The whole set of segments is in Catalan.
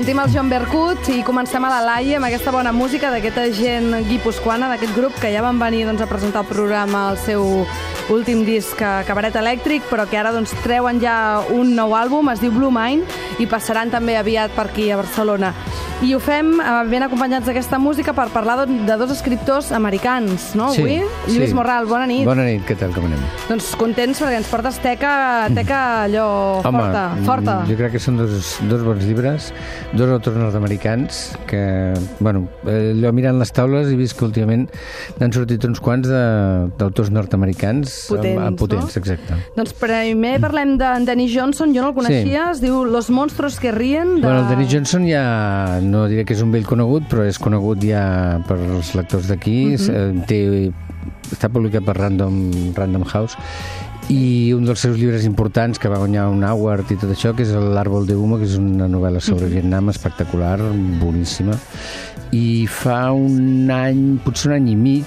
Sentim el Joan Bercut i comencem a la Laia amb aquesta bona música d'aquesta gent guipuscoana, d'aquest grup que ja van venir doncs, a presentar el programa al seu últim disc eh, Cabaret Elèctric, però que ara doncs, treuen ja un nou àlbum, es diu Blue Mind, i passaran també aviat per aquí a Barcelona. I ho fem eh, ben acompanyats d'aquesta música per parlar de, dos escriptors americans, no, Sí, avui? sí. Lluís Morral, bona nit. Bona nit, què tal, com anem? Doncs contents perquè ens portes teca, teca allò forta, forta. jo crec que són dos, dos bons llibres, dos autors nord-americans que, bueno, eh, allò mirant les taules he vist que últimament n'han sortit uns quants d'autors nord-americans Potents, amb, potents, no? exacte. Doncs primer parlem de Danny Johnson, jo no el coneixia, es diu Los monstruos que ríen. De... Bueno, el Denis Johnson ja, no diré que és un vell conegut, però és conegut ja per als lectors d'aquí, Mhm. uh té, està publicat per Random, Random House, i un dels seus llibres importants que va guanyar un Award i tot això, que és l'Àrbol de Humo, que és una novel·la sobre Mhm. Vietnam espectacular, boníssima. I fa un any, potser un any i mig,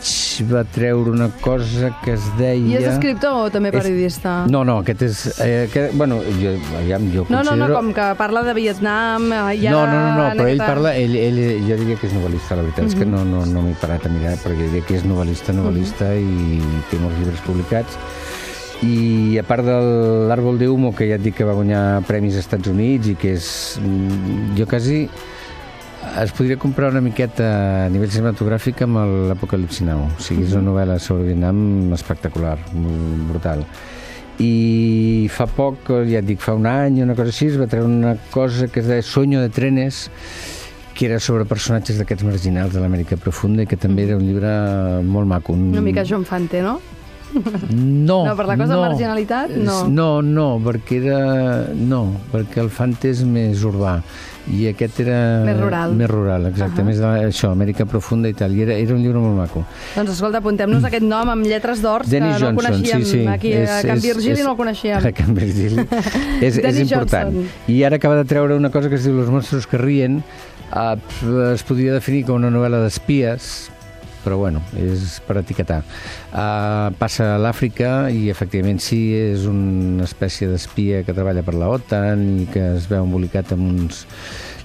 va treure una cosa que es deia... I és escriptor o també És- periodista? No, no, aquest és... Eh, aquest, bueno, jo, aviam, jo no, no, considero... no, com que parla de Vietnam... eh, I No, no, no, no però ell parla, ell, ell, jo diria que és novel·lista, la veritat és que no, no, no m'he parat a mirar, però jo diria que és novel·lista, novel·lista i té molts llibres publicats. I a part de l'Àrbol de Humo, que ja et dic que va guanyar premis als Estats Units i que és... mm, Jo quasi es podria comprar una miqueta a nivell cinematogràfic amb l'Apocalipsi Now. O sigui, és una novel·la sobre Vietnam espectacular, brutal. I fa poc, ja et dic, fa un any, una cosa així, es va treure una cosa que es deia Sueño de trenes, que era sobre personatges d'aquests marginals de l'Amèrica Profunda i que també era un llibre molt maco. Un... Una mica Joan Fante, no? No, No, per la cosa de marginalitat, no. No, no, perquè era... No, perquè el Fante és més urbà i aquest era... Més rural. Més rural, exacte. Ahà. Més de, això, Amèrica Profunda i tal. I era, era un llibre molt maco. Doncs escolta, apuntem-nos aquest nom amb lletres d'or que Dennis no Johnson, coneixíem. sí, sí. Aquí a Can Virgili no el coneixíem. A Can Virgili. és, és important. Johnson. I ara acaba de treure una cosa que es diu Los monstros que rien. Uh, es podria definir com una novel·la d'espies, però bueno, és per etiquetar. Uh, passa a l'Àfrica i efectivament sí, és una espècie d'espia que treballa per la OTAN i que es veu embolicat amb uns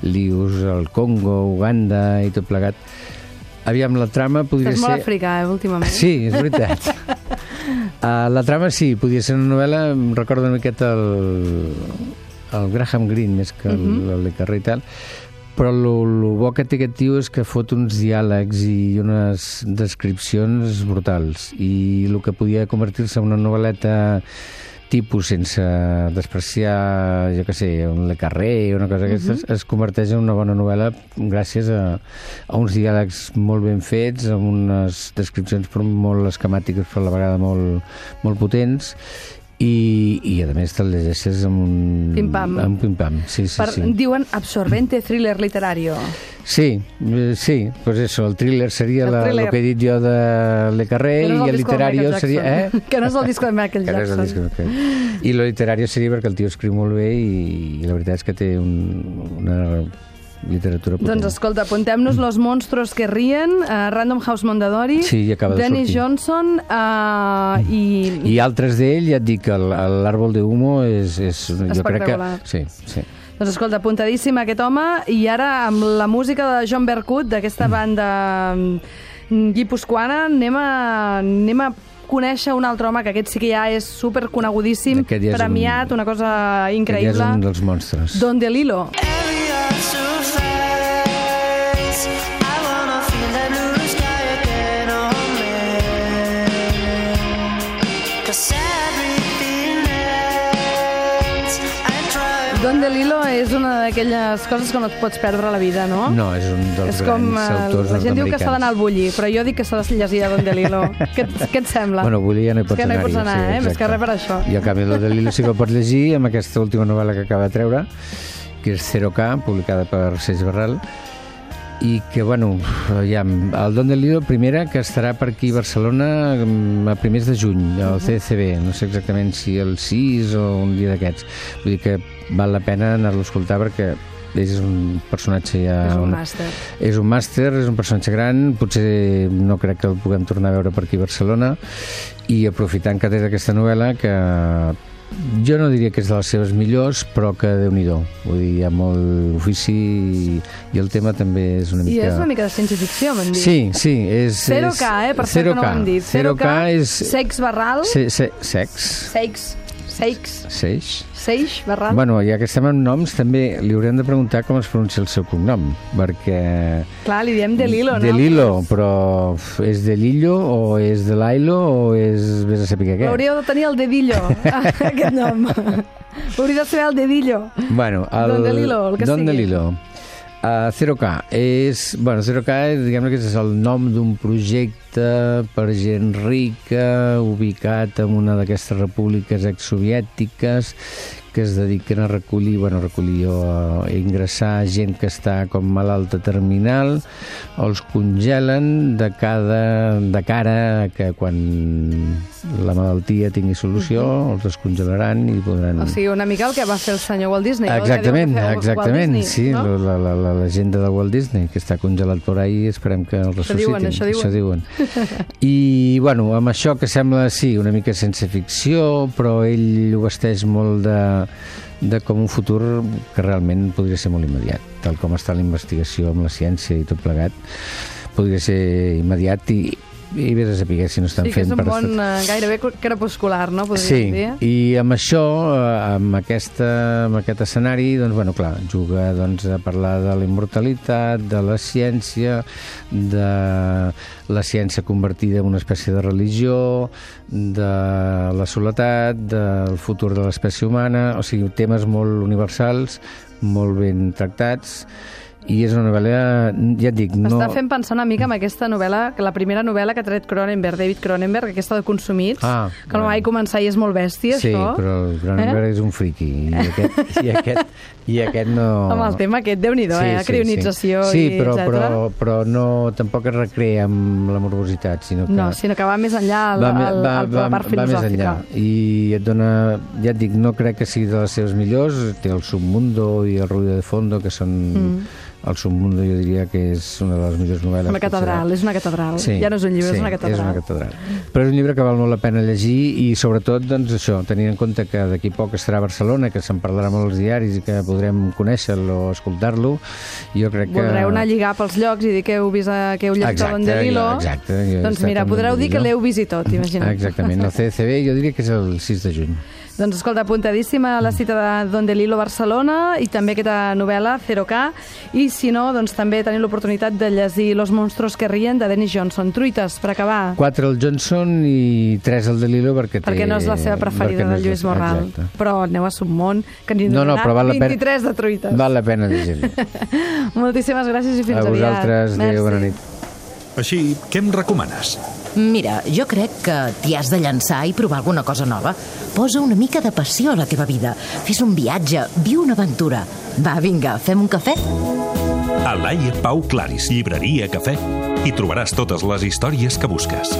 lius al Congo, Uganda i tot plegat. Aviam, la trama podria Estàs ser... molt africà, eh, últimament. Sí, és veritat. uh, la trama sí, podia ser una novel·la, em recorda una miqueta el, el Graham Greene més que uh -huh. el Le Carré i tal, però el, bo que té aquest tio és que fot uns diàlegs i unes descripcions brutals. I el que podia convertir-se en una novel·leta tipus sense despreciar, jo que sé, un Le Carré o una cosa d'aquestes, es converteix en una bona novel·la gràcies a, a uns diàlegs molt ben fets, amb unes descripcions molt esquemàtiques però a la vegada molt, molt potents i, i a més te'l llegeixes amb un... Pim-pam. Amb un pim-pam, sí, sí, Per, sí. Diuen absorbente thriller literario. Sí, eh, sí, pues eso, el thriller seria El la, thriller. el que he dit jo de Le Carré no i el de literario Michael seria... Eh? Jackson. Que no és el disco de Michael Que no és el Jackson. disco, okay. I lo literario seria perquè el tio escriu molt bé i, i la veritat és que té un, una literatura potent. Doncs escolta, apuntem-nos Los monstruos que rien, uh, Random House Mondadori, Sí, acaba de Dennis sortir. Johnson uh, i... I altres d'ell, ja et dic l'Àrbol de Humo és, és jo crec que... Sí, sí. Doncs escolta, apuntadíssim aquest home i ara amb la música de John Berkut d'aquesta banda mm, guipuscoana anem a, anem a conèixer un altre home, que aquest sí que ja és superconegudíssim, Aquest ja és premiat, un- una cosa Que ja és increïble. un dels monstres. Don DeLillo. Don DeLillo és una d'aquelles coses que no et pots perdre a la vida, no? No, és un dels és com, grans eh, autors la gent diu que s'ha d'anar al bullir, però jo dic que s'ha de llegir a Don DeLillo. què, què et sembla? Bueno, Bulli ja no hi És pots que no hi pots anar, sí, eh? Més que res per això. I en canvi el de Lilo sí que el pots llegir amb aquesta última novel·la que acaba de treure, que és 0K, publicada per Seix Barral, i que, bueno, ja, el Don de Lilo, primera, que estarà per aquí a Barcelona mm, a primers de juny, al CCB, no sé exactament si el 6 o un dia d'aquests. Vull dir que val la pena anar-lo a escoltar perquè és un personatge ja... És un màster. és un màster, és un personatge gran, potser no crec que el puguem tornar a veure per aquí a Barcelona, i aprofitant que té aquesta novel·la, que jo no diria que és de les seves millors, però que déu nhi Vull dir, hi ha molt ofici i, i el tema també és una I mica... és una mica de ciència-ficció, m'han dit. Sí, sí, és... 0K, eh? Per cert que no ho hem dit. 0K és... Sex Barral. Se, se, sex? Seix. Seix. Seix? Seix Barral. Bueno, ja que estem amb noms, també li haurem de preguntar com es pronuncia el seu cognom, perquè... Clar, li diem de Lilo, no? De Lilo, però és de Lillo o és de Lailo o és... Vés a saber què. Hauríeu de tenir el dedillo, aquest nom. Hauria de saber el dedillo. Bueno, el... Don DeLillo, el que Don sigui. DeLillo. Uh, 0K és, bueno, 0K és, diguem que és el nom d'un projecte per gent rica ubicat en una d'aquestes repúbliques exsoviètiques que es dediquen a recollir, bueno, recollir o a ingressar gent que està com malalta terminal, els congelen de, cada, de cara a que quan la malaltia tingui solució, els descongelaran i podran... O sigui, una mica el que va fer el senyor Walt Disney. que Exactament, que exactament, Walt sí, Disney, no? la, la, la llegenda de Walt Disney, que està congelat per ahí, esperem que el Això diuen, ressuscitin. això diuen. I, bueno, amb això que sembla, sí, una mica sense ficció, però ell ho vesteix molt de, de com un futur que realment podria ser molt immediat, tal com està la investigació amb la ciència i tot plegat, podria ser immediat i, i vés a saber si no estan Sí, que és fent un per món eh, gairebé crepuscular, no? Podríem Sí, dir. i amb això, eh, amb, aquesta, amb aquest escenari, doncs, bueno, clar, juga doncs, a parlar de la immortalitat, de la ciència, de la ciència convertida en una espècie de religió, de la soledat, del futur de l'espècie humana, o sigui, temes molt universals, molt ben tractats, i és una novel·la, ja et dic, no... M'està fent pensar una mica en aquesta novel·la, que la primera novel·la que ha tret Cronenberg, David Cronenberg, aquesta de Consumits, Ah, que no bueno. vaig començar i és molt bèstia, Sí, això. però el Cronenberg eh? és un friqui i aquest, i aquest, i aquest no... Amb el tema aquest, déu-n'hi-do, eh? Crionització sí. i sí, però, etcètera. però, però no, tampoc es recrea amb la morbositat, sinó que... No, sinó que va més enllà al, va, al, va, la part va més filosòfica. enllà i et dona, ja et dic, no crec que sigui de les seves millors té el Submundo i el Ruido de Fondo que són, mm. El Submundo jo diria que és una de les millors novel·les Una catedral, és una catedral. Sí, ja no és un llibre, sí, és una catedral. és una catedral. Però és un llibre que val molt la pena llegir i sobretot, doncs això, tenint en compte que d'aquí poc estarà a Barcelona, que se'n parlarà molt als diaris i que podrem conèixer-lo o escoltar-lo, jo crec que... Voldreu anar a lligar pels llocs i dir que heu, vist, a- que heu llegit Exacte, jo- exacte, jo he doncs mira, podreu dir que l'heu vist i tot, imagina't. Exactament, el CCB jo diria que és el 6 de juny. Doncs escolta, apuntadíssima a la cita de Don DeLillo Barcelona i també aquesta novel·la, 0K, i si no, doncs també tenim l'oportunitat de llegir Los monstruos que rien de Dennis Johnson. Truites, per acabar. 4 el Johnson i 3 el de Lilo perquè té... perquè no és la seva preferida no de Lluís la- Morral. Exacte. Però aneu a Submont, que n'hi No, no, però val la pena- 23 de truites. Val la pena llegir-lo. Moltíssimes gràcies i fins A aviat. vosaltres, adéu, bona nit. Així, què em recomanes? Mira, jo crec que t'hi has de llançar i provar alguna cosa nova. Posa una mica de passió a la teva vida. Fes un viatge, viu una aventura. Va, vinga, fem un cafè? A Laie Pau Claris, llibreria, cafè, hi trobaràs totes les històries que busques.